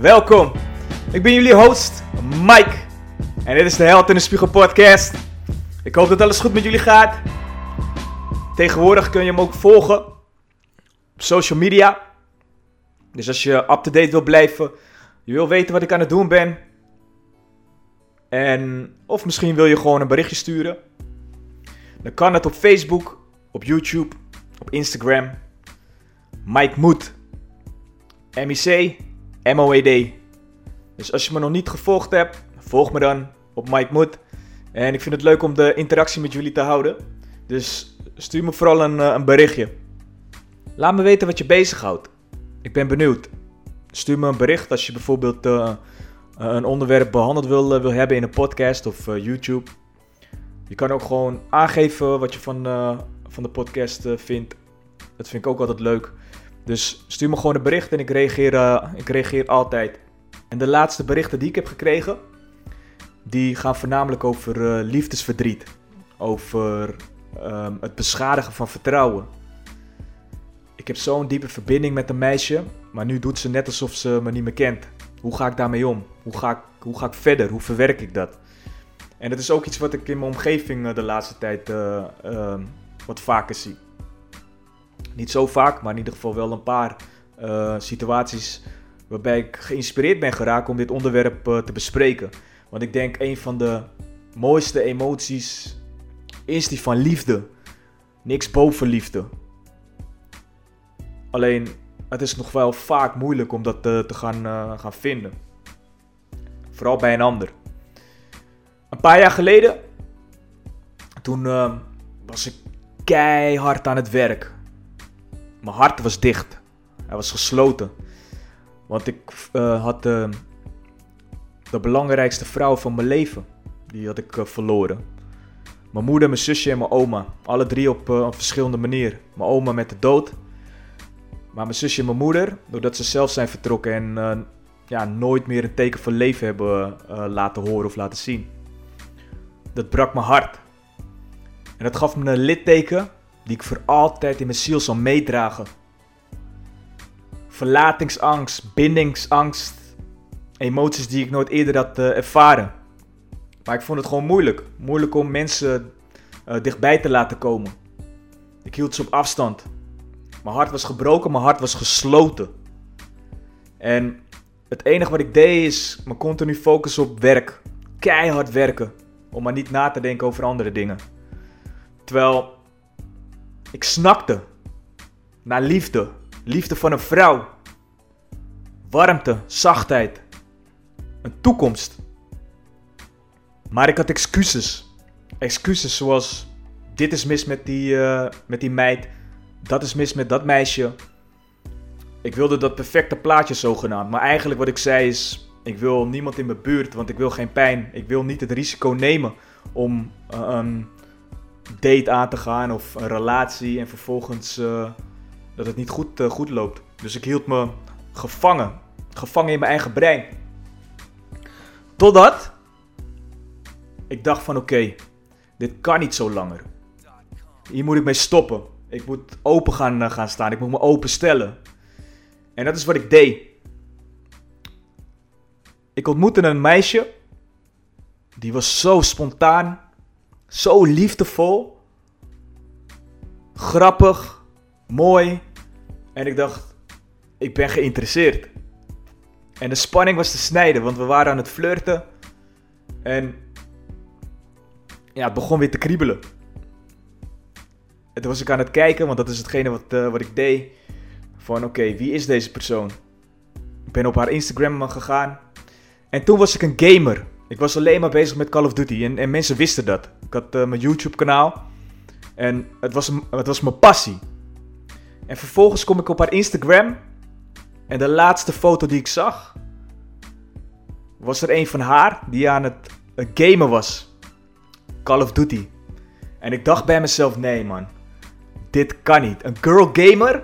welkom. Ik ben jullie host, Mike. En dit is de Held en de Spiegel podcast. Ik hoop dat alles goed met jullie gaat. Tegenwoordig kun je hem ook volgen op social media. Dus als je up-to-date wil blijven, je wil weten wat ik aan het doen ben. En, of misschien wil je gewoon een berichtje sturen. Dan kan het op Facebook, op YouTube, op Instagram. Mike Moed. M-I-C, M-O-E-D. Dus als je me nog niet gevolgd hebt, volg me dan op Mike Moed. En ik vind het leuk om de interactie met jullie te houden. Dus stuur me vooral een, eh, een berichtje. Laat me weten wat je bezighoudt. Ik ben benieuwd. Stuur me een bericht als je bijvoorbeeld uh, een onderwerp behandeld wil, wil hebben in een podcast of YouTube. Je kan ook gewoon aangeven wat je van, van de podcast vindt. Dat vind ik ook altijd leuk. Dus stuur me gewoon een bericht en ik reageer, ik reageer altijd. En de laatste berichten die ik heb gekregen, die gaan voornamelijk over liefdesverdriet. Over um, het beschadigen van vertrouwen. Ik heb zo'n diepe verbinding met een meisje, maar nu doet ze net alsof ze me niet meer kent. Hoe ga ik daarmee om? Hoe ga ik, hoe ga ik verder? Hoe verwerk ik dat? En dat is ook iets wat ik in mijn omgeving de laatste tijd uh, wat vaker zie. Niet zo vaak, maar in ieder geval wel een paar uh, situaties waarbij ik geïnspireerd ben geraakt om dit onderwerp te bespreken. Want ik denk een van de mooiste emoties is die van liefde. Niks boven liefde. Alleen, het is nog wel vaak moeilijk om dat te, te gaan, gaan vinden. Vooral bij een ander. Een paar jaar geleden, toen was ik keihard aan het werk. Mijn hart was dicht. Hij was gesloten. Want ik uh, had de belangrijkste vrouw van mijn leven. Die had ik verloren. Mijn moeder, mijn zusje en mijn oma. Alle drie op een verschillende manier. Mijn oma met de dood. Maar mijn zusje en mijn moeder, doordat ze zelf zijn vertrokken en ja, nooit meer een teken van leven hebben laten horen of laten zien. Dat brak mijn hart. En dat gaf me een litteken die ik voor altijd in mijn ziel zal meedragen. Verlatingsangst, bindingsangst, emoties die ik nooit eerder had uh, ervaren. Maar ik vond het gewoon moeilijk. Moeilijk om mensen dichtbij te laten komen. Ik hield ze op afstand. Mijn hart was gebroken, mijn hart was gesloten. En het enige wat ik deed is me continu focussen op werk. Keihard werken. Om maar niet na te denken over andere dingen. Terwijl ik snakte naar liefde. Liefde van een vrouw. Warmte, zachtheid. Een toekomst. Maar ik had excuses. Excuses zoals: dit is mis met die, uh, met die meid dat is mis met dat meisje. Ik wilde dat perfecte plaatje zogenaamd. Maar eigenlijk wat ik zei is, ik wil niemand in mijn buurt, want ik wil geen pijn. Ik wil niet het risico nemen om uh, een date aan te gaan of een relatie en vervolgens uh, dat het niet goed, uh, goed loopt. Dus ik hield me gevangen. Gevangen in mijn eigen brein. Totdat ik dacht van oké, dit kan niet zo langer. Hier moet ik mee stoppen. Ik moet open gaan, uh, gaan staan. Ik moet me openstellen. En dat is wat ik deed. Ik ontmoette een meisje. Die was zo spontaan. Zo liefdevol. Grappig. Mooi. En ik dacht, ik ben geïnteresseerd. En de spanning was te snijden, want we waren aan het flirten. En ja, het begon weer te kriebelen. En toen was ik aan het kijken, want dat is hetgene wat, uh, wat ik deed. Van oké, wie is deze persoon? Ik ben op haar Instagram gegaan. En toen was ik een gamer. Ik was alleen maar bezig met Call of Duty. En, en mensen wisten dat. Ik had uh, mijn YouTube kanaal. En het was, het was mijn passie. En vervolgens kom ik op haar Instagram. En de laatste foto die ik zag. was er een van haar die aan het, gamen was. Call of Duty. En ik dacht bij mezelf, nee man, dit kan niet. Een girl gamer?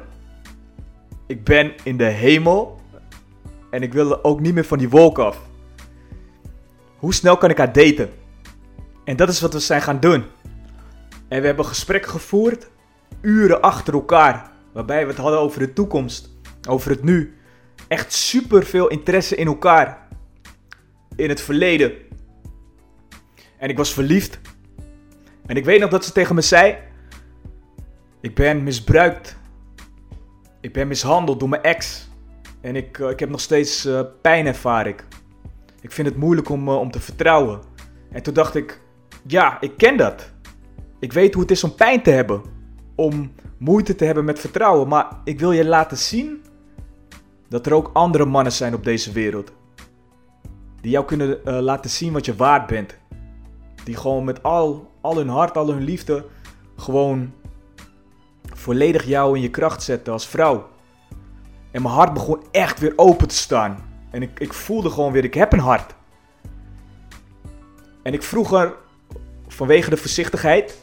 Ik ben in de hemel en ik wil ook niet meer van die wolk af. Hoe snel kan ik haar daten? En dat is wat we zijn gaan doen. En we hebben gesprekken gevoerd, uren achter elkaar, waarbij we het hadden over de toekomst, over het nu. Echt super veel interesse in elkaar, in het verleden. En ik was verliefd. En ik weet nog dat ze tegen me zei: Ik ben misbruikt. Ik ben mishandeld door mijn ex. En ik, eh, ik heb nog steeds uh, pijn ervaar ik. Ik vind het moeilijk om, uh, om te vertrouwen. En toen dacht ik: Ja, ik ken dat. Ik weet hoe het is om pijn te hebben. Om moeite te hebben met vertrouwen. Maar ik wil je laten zien dat er ook andere mannen zijn op deze wereld. Die jou kunnen laten zien wat je waard bent. Die gewoon met al, al hun hart, al hun liefde, gewoon volledig jou in je kracht zetten als vrouw. En mijn hart begon echt weer open te staan. En ik, ik voelde gewoon weer, ik heb een hart. En ik vroeg er, vanwege de voorzichtigheid,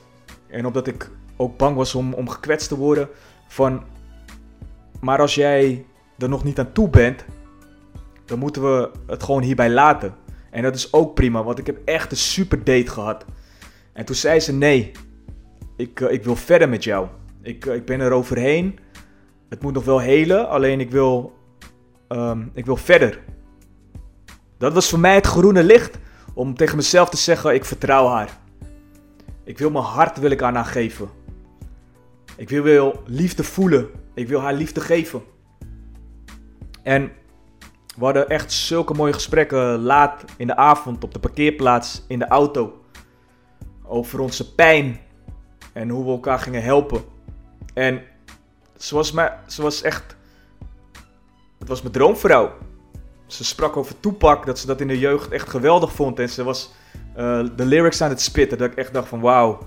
en omdat ik ook bang was om, om gekwetst te worden, van, maar als jij er nog niet aan toe bent, dan moeten we het gewoon hierbij laten. En dat is ook prima, want ik heb echt een super date gehad. En toen zei ze: Nee, ik, uh, ik wil verder met jou. Ik, uh, ik ben er overheen. Het moet nog wel helen, alleen ik wil, um, ik wil verder. Dat was voor mij het groene licht om tegen mezelf te zeggen: Ik vertrouw haar. Ik wil mijn hart wil ik aan haar geven. Ik wil, wil liefde voelen. Ik wil haar liefde geven. En we hadden echt zulke mooie gesprekken laat in de avond op de parkeerplaats in de auto. Over onze pijn en hoe we elkaar gingen helpen. En ze was, maar, ze was echt. Het was mijn droomvrouw. Ze sprak over Toepak, dat ze dat in de jeugd echt geweldig vond. En ze was uh, de lyrics aan het spitten. Dat ik echt dacht van wauw.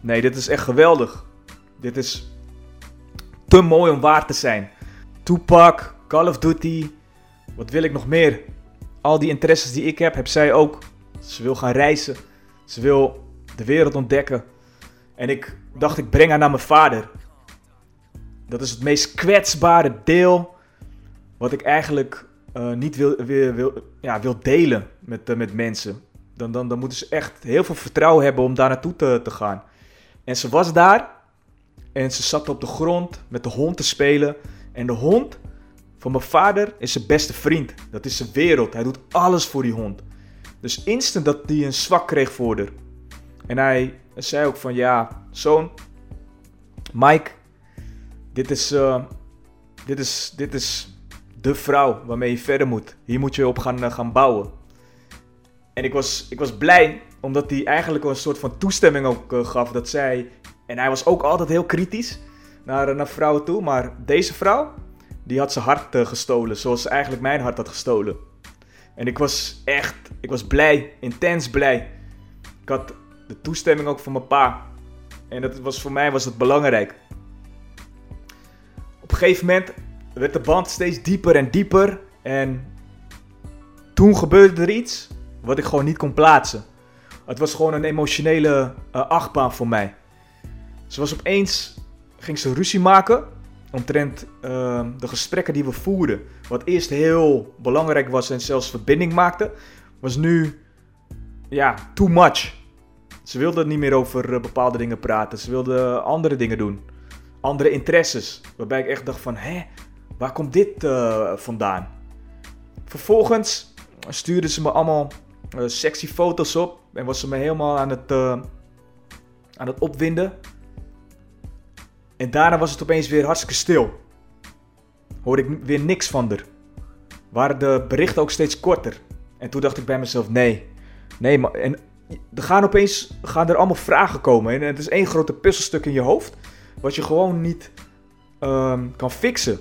Nee, dit is echt geweldig. Dit is te mooi om waar te zijn. Tupac, Call of Duty, wat wil ik nog meer? Al die interesses die ik heb, heb zij ook. Ze wil gaan reizen. Ze wil de wereld ontdekken. En ik dacht, ik breng haar naar mijn vader. Dat is het meest kwetsbare deel. Wat ik eigenlijk uh, niet wil, wil, ja, wil delen met, uh, met mensen. Dan, dan, dan moeten ze echt heel veel vertrouwen hebben om daar naartoe te, te gaan. En ze was daar. En ze zat op de grond met de hond te spelen. En de hond voor mijn vader is zijn beste vriend. Dat is zijn wereld. Hij doet alles voor die hond. Dus instant dat hij een zwak kreeg voor haar. En hij zei ook van ja, zoon, Mike, dit is, uh, dit is, dit is de vrouw waarmee je verder moet. Hier moet je op gaan, uh, gaan bouwen. En ik was, ik was blij, omdat hij eigenlijk een soort van toestemming ook uh, gaf. Dat zij, en hij was ook altijd heel kritisch naar, naar vrouwen toe. Maar deze vrouw, die had zijn hart gestolen, zoals ze eigenlijk mijn hart had gestolen. En ik was echt, ik was blij, intens blij. Ik had de toestemming ook van mijn pa. En dat was, voor mij was het belangrijk. Op een gegeven moment werd de band steeds dieper en dieper. En toen gebeurde er iets wat ik gewoon niet kon plaatsen. Het was gewoon een emotionele uh, achtbaan voor mij. Ze was opeens, ging ze ruzie maken omtrent uh, de gesprekken die we voerden. Wat eerst heel belangrijk was en zelfs verbinding maakte, was nu ja, too much. Ze wilde niet meer over uh, bepaalde dingen praten. Ze wilde andere dingen doen. Andere interesses. Waarbij ik echt dacht van, hé, waar komt dit uh, vandaan? Vervolgens stuurde ze me allemaal uh, sexy foto's op. En was ze me helemaal aan het, aan het opwinden. En daarna was het opeens weer hartstikke stil. Hoorde ik weer niks van haar. Waren de berichten ook steeds korter. En toen dacht ik bij mezelf, nee. Nee, maar... En er gaan opeens gaan er allemaal vragen komen. En het is één grote puzzelstuk in je hoofd. Wat je gewoon niet um, kan fixen.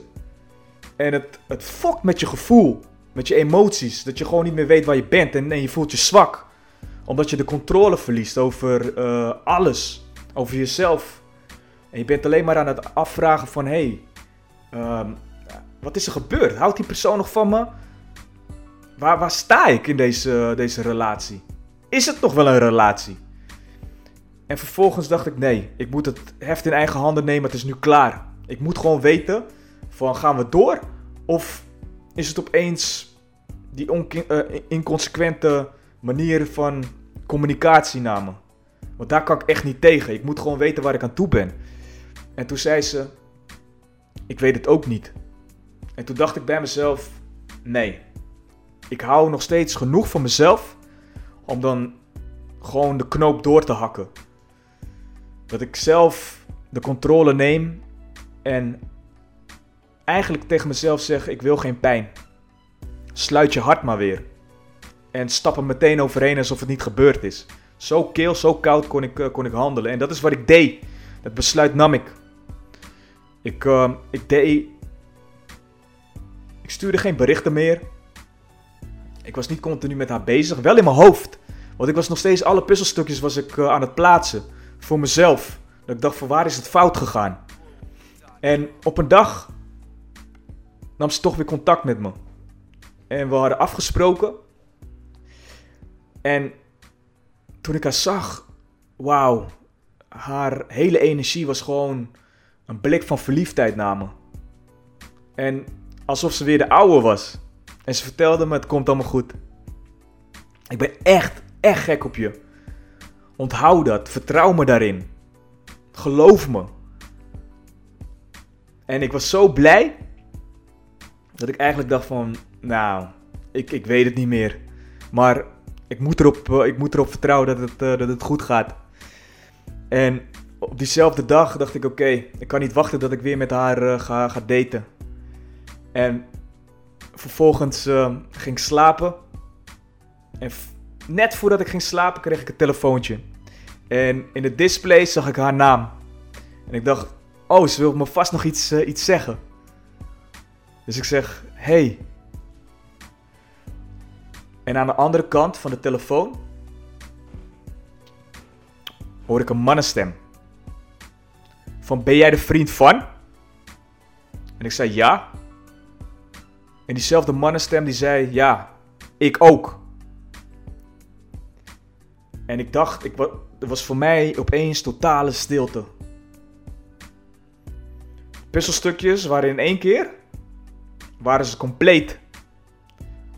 En het, het fokt met je gevoel. Met je emoties. Dat je gewoon niet meer weet waar je bent. En, en je voelt je zwak. Omdat je de controle verliest over uh, alles. Over jezelf. En je bent alleen maar aan het afvragen van... Hé, hey, um, wat is er gebeurd? Houdt die persoon nog van me? waar, waar sta ik in deze, deze relatie? Is het nog wel een relatie? En vervolgens dacht ik, nee, ik moet het heft in eigen handen nemen, het is nu klaar. Ik moet gewoon weten, van gaan we door? Of is het opeens die uh, inconsequente manier van communicatie namen? Want daar kan ik echt niet tegen. Ik moet gewoon weten waar ik aan toe ben. En toen zei ze, ik weet het ook niet. En toen dacht ik bij mezelf, nee. Ik hou nog steeds genoeg van mezelf om dan gewoon de knoop door te hakken. Dat ik zelf de controle neem en eigenlijk tegen mezelf zeg: ik wil geen pijn. Sluit je hart maar weer. En stap er meteen overheen alsof het niet gebeurd is. Zo keel, zo koud kon ik, eh, kon ik handelen. En dat is wat ik deed. Dat besluit nam ik. Ik, uh, ik deed. Ik stuurde geen berichten meer. Ik was niet continu met haar bezig. Wel in mijn hoofd. Want ik was nog steeds alle puzzelstukjes was ik, uh, aan het plaatsen. Voor mezelf. Dat ik dacht: van waar is het fout gegaan? En op een dag nam ze toch weer contact met me. En we hadden afgesproken. En toen ik haar zag, wauw, haar hele energie was gewoon een blik van verliefdheid naar me. En alsof ze weer de oude was. En ze vertelde me, het komt allemaal goed. Ik ben echt, echt gek op je. Onthoud dat, vertrouw me daarin. Geloof me. En ik was zo blij dat ik eigenlijk dacht van, nou, ik, ik weet het niet meer. Maar ik moet erop, eh, ik moet erop vertrouwen dat het, uh, dat het goed gaat. En op diezelfde dag dacht ik, oké, ik kan niet wachten dat ik weer met haar uh, ga, ga daten. En vervolgens ging ik slapen. En net voordat ik ging slapen kreeg ik een telefoontje. En in het display zag ik haar naam. En ik dacht, oh, ze wil me vast nog iets, iets zeggen. Dus ik zeg, hey. En aan de andere kant van de telefoon hoor ik een mannenstem. Van, ben jij de vriend van? En ik zei, ja. En diezelfde mannenstem die zei, ja, ik ook. En ik dacht, ik, er was voor mij opeens totale stilte. Puzzelstukjes waren in één keer waren ze compleet.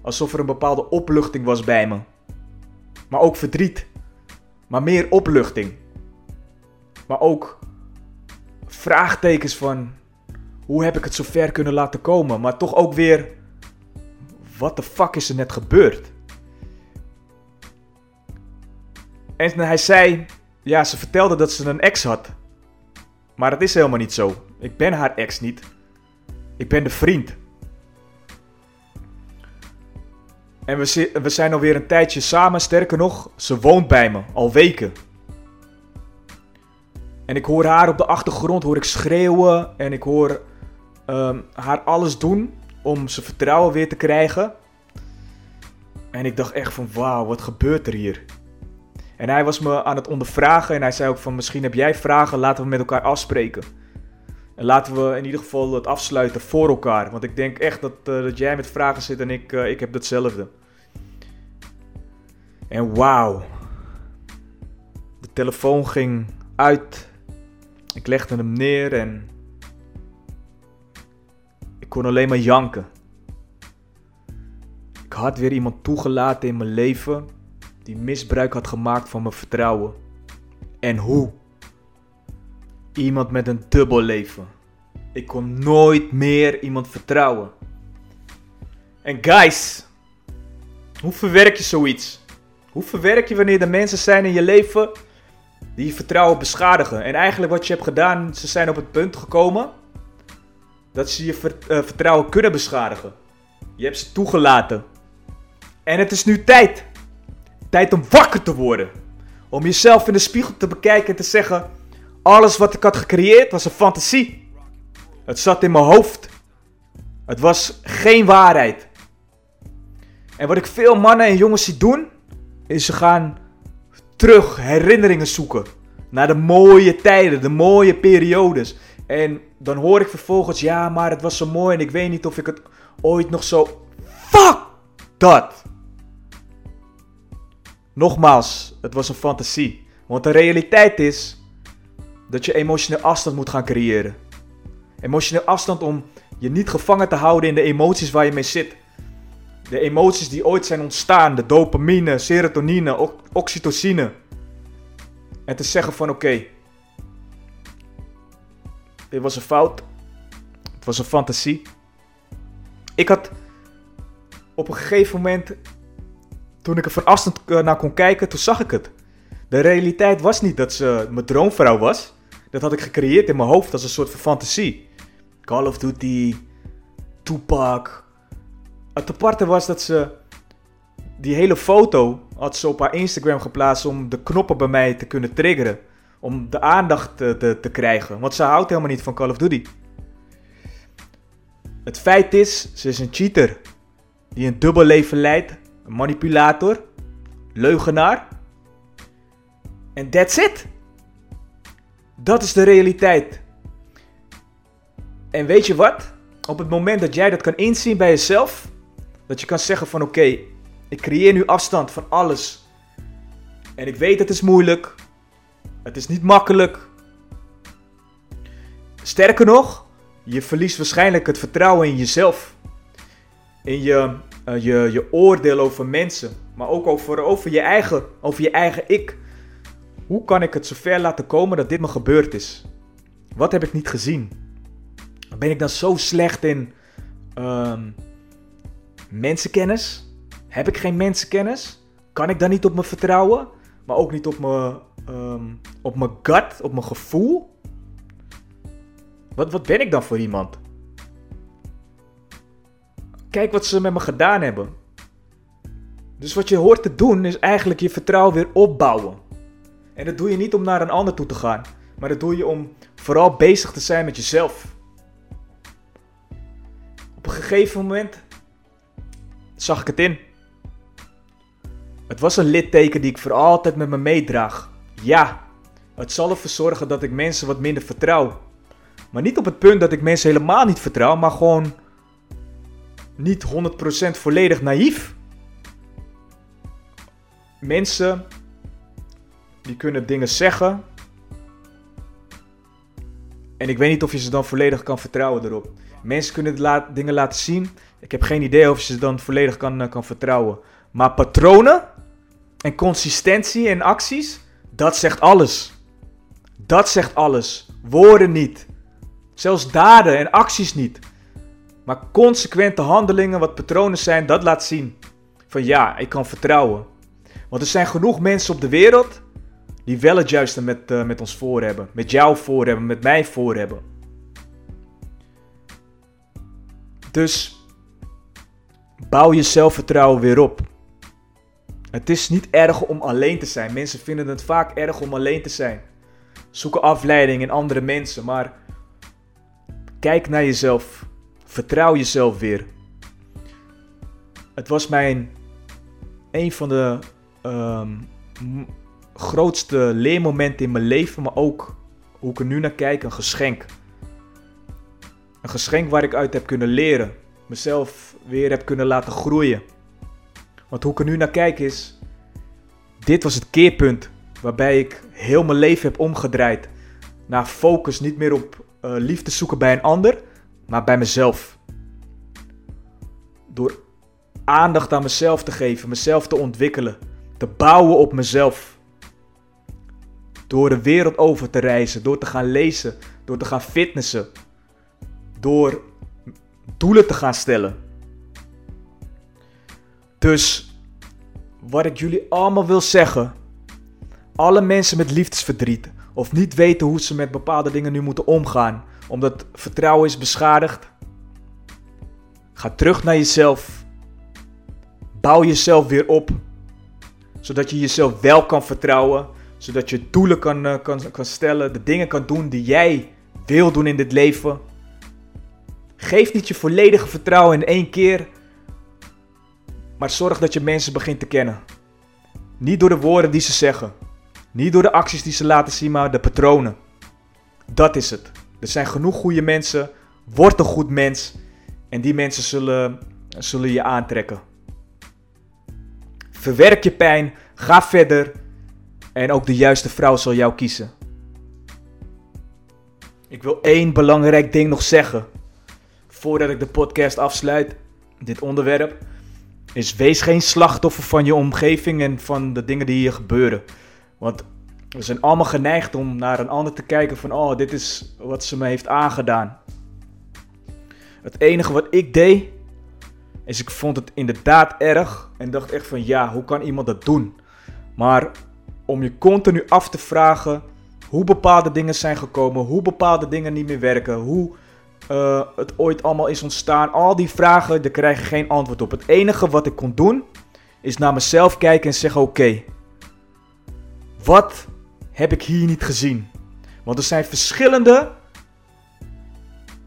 Alsof er een bepaalde opluchting was bij me. Maar ook verdriet. Maar meer opluchting. Maar ook vraagtekens van hoe heb ik het zo ver kunnen laten komen? Maar toch ook weer, wat de fuck is er net gebeurd? En hij zei, ja, ze vertelde dat ze een ex had. Maar dat is helemaal niet zo. Ik ben haar ex niet. Ik ben de vriend. En we, we zijn alweer een tijdje samen. Sterker nog, ze woont bij me, al weken. En ik hoor haar op de achtergrond hoor ik schreeuwen. En ik hoor um, haar alles doen om zijn vertrouwen weer te krijgen. En ik dacht echt van wauw, wat gebeurt er hier? En hij was me aan het ondervragen en hij zei ook van misschien heb jij vragen, laten we met elkaar afspreken. En laten we in ieder geval het afsluiten voor elkaar. Want ik denk echt dat, uh, dat jij met vragen zit en ik, uh, ik heb hetzelfde. En wauw. De telefoon ging uit. Ik legde hem neer en. Ik kon alleen maar janken. Ik had weer iemand toegelaten in mijn leven die misbruik had gemaakt van mijn vertrouwen. En hoe? Iemand met een dubbel leven. Ik kon nooit meer iemand vertrouwen. En guys, hoe verwerk je zoiets? Hoe verwerk je wanneer er mensen zijn in je leven die je vertrouwen beschadigen? En eigenlijk wat je hebt gedaan, ze zijn op het punt gekomen dat ze je eh, vertrouwen kunnen beschadigen. Je hebt ze toegelaten. En het is nu tijd. Tijd om wakker te worden. Om jezelf in de spiegel te bekijken en te zeggen: alles wat ik had gecreëerd was een fantasie. Het zat in mijn hoofd. Het was geen waarheid. En wat ik veel mannen en jongens zie doen, is ze gaan terug herinneringen zoeken. Naar de mooie tijden, de mooie periodes. En dan hoor ik vervolgens, ja, maar het was zo mooi en ik weet niet of ik het ooit nog zo. Fuck! dat. Nogmaals, het was een fantasie. Want de realiteit is dat je emotioneel afstand moet gaan creëren. Emotioneel afstand om je niet gevangen te houden in de emoties waar je mee zit. De emoties die ooit zijn ontstaan, de dopamine, serotonine, oxytocine. En te zeggen van oké, dit was een fout. Het was een fantasie. Ik had op een gegeven moment, toen ik er van afstand eh, naar kon kijken, toen zag ik het. De realiteit was niet dat ze mijn droomvrouw was. Dat had ik gecreëerd in mijn hoofd als een soort van fantasie. Call of Duty, Tupac. Het aparte was dat ze die hele foto had ze op haar Instagram geplaatst om de knoppen bij mij te kunnen triggeren. Om de aandacht te, te, te krijgen. Want ze houdt helemaal niet van Call of Duty. Het feit is, ze is een cheater. Die een dubbel leven leidt. Een manipulator. Leugenaar. En that's it. Dat is de realiteit. En weet je wat? Op het moment dat jij dat kan inzien bij jezelf, dat je kan zeggen van oké, ik creëer nu afstand van alles. En ik weet het is moeilijk. Het is niet makkelijk. Sterker nog, je verliest waarschijnlijk het vertrouwen in jezelf. In je, uh, je, je oordeel over mensen. Maar ook over, over, je eigen, over je eigen ik. Hoe kan ik het zover laten komen dat dit me gebeurd is? Wat heb ik niet gezien? Ben ik dan zo slecht in um, mensenkennis? Heb ik geen mensenkennis? Kan ik dan niet op me vertrouwen? Maar ook niet op mijn, um, op mijn gut, op mijn gevoel? Wat, wat ben ik dan voor iemand? Kijk wat ze met me gedaan hebben. Dus wat je hoort te doen is eigenlijk je vertrouwen weer opbouwen. En dat doe je niet om naar een ander toe te gaan, maar dat doe je om vooral bezig te zijn met jezelf. Op een gegeven moment zag ik het in. Het was een litteken die ik voor altijd met me meedraag. Ja, het zal ervoor zorgen dat ik mensen wat minder vertrouw. Maar niet op het punt dat ik mensen helemaal niet vertrouw, maar gewoon niet 100% volledig naïef. Mensen die kunnen dingen zeggen. En ik weet niet of je ze dan volledig kan vertrouwen erop. Mensen kunnen dingen laten zien. Ik heb geen idee of je ze dan volledig kan, eh, kan vertrouwen. Maar patronen en consistentie en acties, dat zegt alles. Dat zegt alles. Woorden niet. Zelfs daden en acties niet. Maar consequente handelingen, wat patronen zijn, dat laat zien. Van ja, ik kan vertrouwen. Want er zijn genoeg mensen op de wereld die wel het juiste met, uh, met ons voor hebben. Met jou voor hebben, met mij voor hebben. Dus bouw je zelfvertrouwen weer op. Het is niet erg om alleen te zijn. Mensen vinden het vaak erg om alleen te zijn. Zoeken afleiding in andere mensen, maar kijk naar jezelf. Vertrouw jezelf weer. Het was mijn een van de um, grootste leermoment in mijn leven, maar ook hoe ik er nu naar kijk, een geschenk. Een geschenk waar ik uit heb kunnen leren. Mezelf weer heb kunnen laten groeien. Want hoe ik er nu naar kijk is, dit was het keerpunt waarbij ik heel mijn leven heb omgedraaid. Naar focus niet meer op uh, liefde zoeken bij een ander, maar bij mezelf. Door aandacht aan mezelf te geven, mezelf te ontwikkelen, te bouwen op mezelf. Door de wereld over te reizen, door te gaan lezen, door te gaan fitnessen, door doelen te gaan stellen. Dus wat ik jullie allemaal wil zeggen, alle mensen met liefdesverdriet of niet weten hoe ze met bepaalde dingen nu moeten omgaan, omdat vertrouwen is beschadigd, ga terug naar jezelf. Bouw jezelf weer op, zodat je jezelf wel kan vertrouwen zodat je doelen kan, uh, kan, kan stellen, de dingen kan doen die jij wil doen in dit leven. Geef niet je volledige vertrouwen in één keer, maar zorg dat je mensen begint te kennen. Niet door de woorden die ze zeggen, niet door de acties die ze laten zien, maar de patronen. Dat is het. Er zijn genoeg goede mensen. Word een goed mens. En die mensen zullen, zullen je aantrekken. Verwerk je pijn, ga verder en ook de juiste vrouw zal jou kiezen. Ik wil één belangrijk ding nog zeggen. Voordat ik de podcast afsluit, dit onderwerp. Is wees geen slachtoffer van je omgeving en van de dingen die hier gebeuren. Want we zijn allemaal geneigd om naar een ander te kijken van, oh, dit is wat ze me heeft aangedaan. Het enige wat ik deed, is ik vond het inderdaad erg en dacht echt van, ja, hoe kan iemand dat doen? Maar om je continu af te vragen hoe bepaalde dingen zijn gekomen, hoe bepaalde dingen niet meer werken, hoe uh, het ooit allemaal is ontstaan. Al die vragen, daar krijg je geen antwoord op. Het enige wat ik kon doen, is naar mezelf kijken en zeggen: Oké, wat heb ik hier niet gezien? Want er zijn verschillende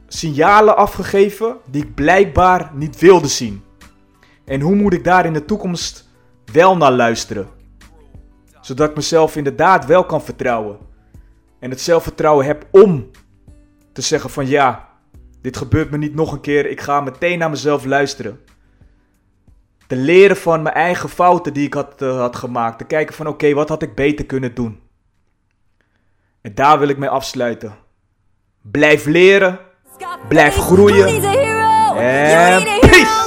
signalen afgegeven die ik blijkbaar niet wilde zien. En hoe moet ik daar in de toekomst wel naar luisteren? Zodat ik mezelf inderdaad wel kan vertrouwen. En het zelfvertrouwen heb om te zeggen van ja, dit gebeurt me niet nog een keer. Ik ga meteen naar mezelf luisteren. Te leren van mijn eigen fouten die ik had, uh, had gemaakt. Te kijken van oké, wat had ik beter kunnen doen. En daar wil ik mee afsluiten. Blijf leren. Blijf groeien. En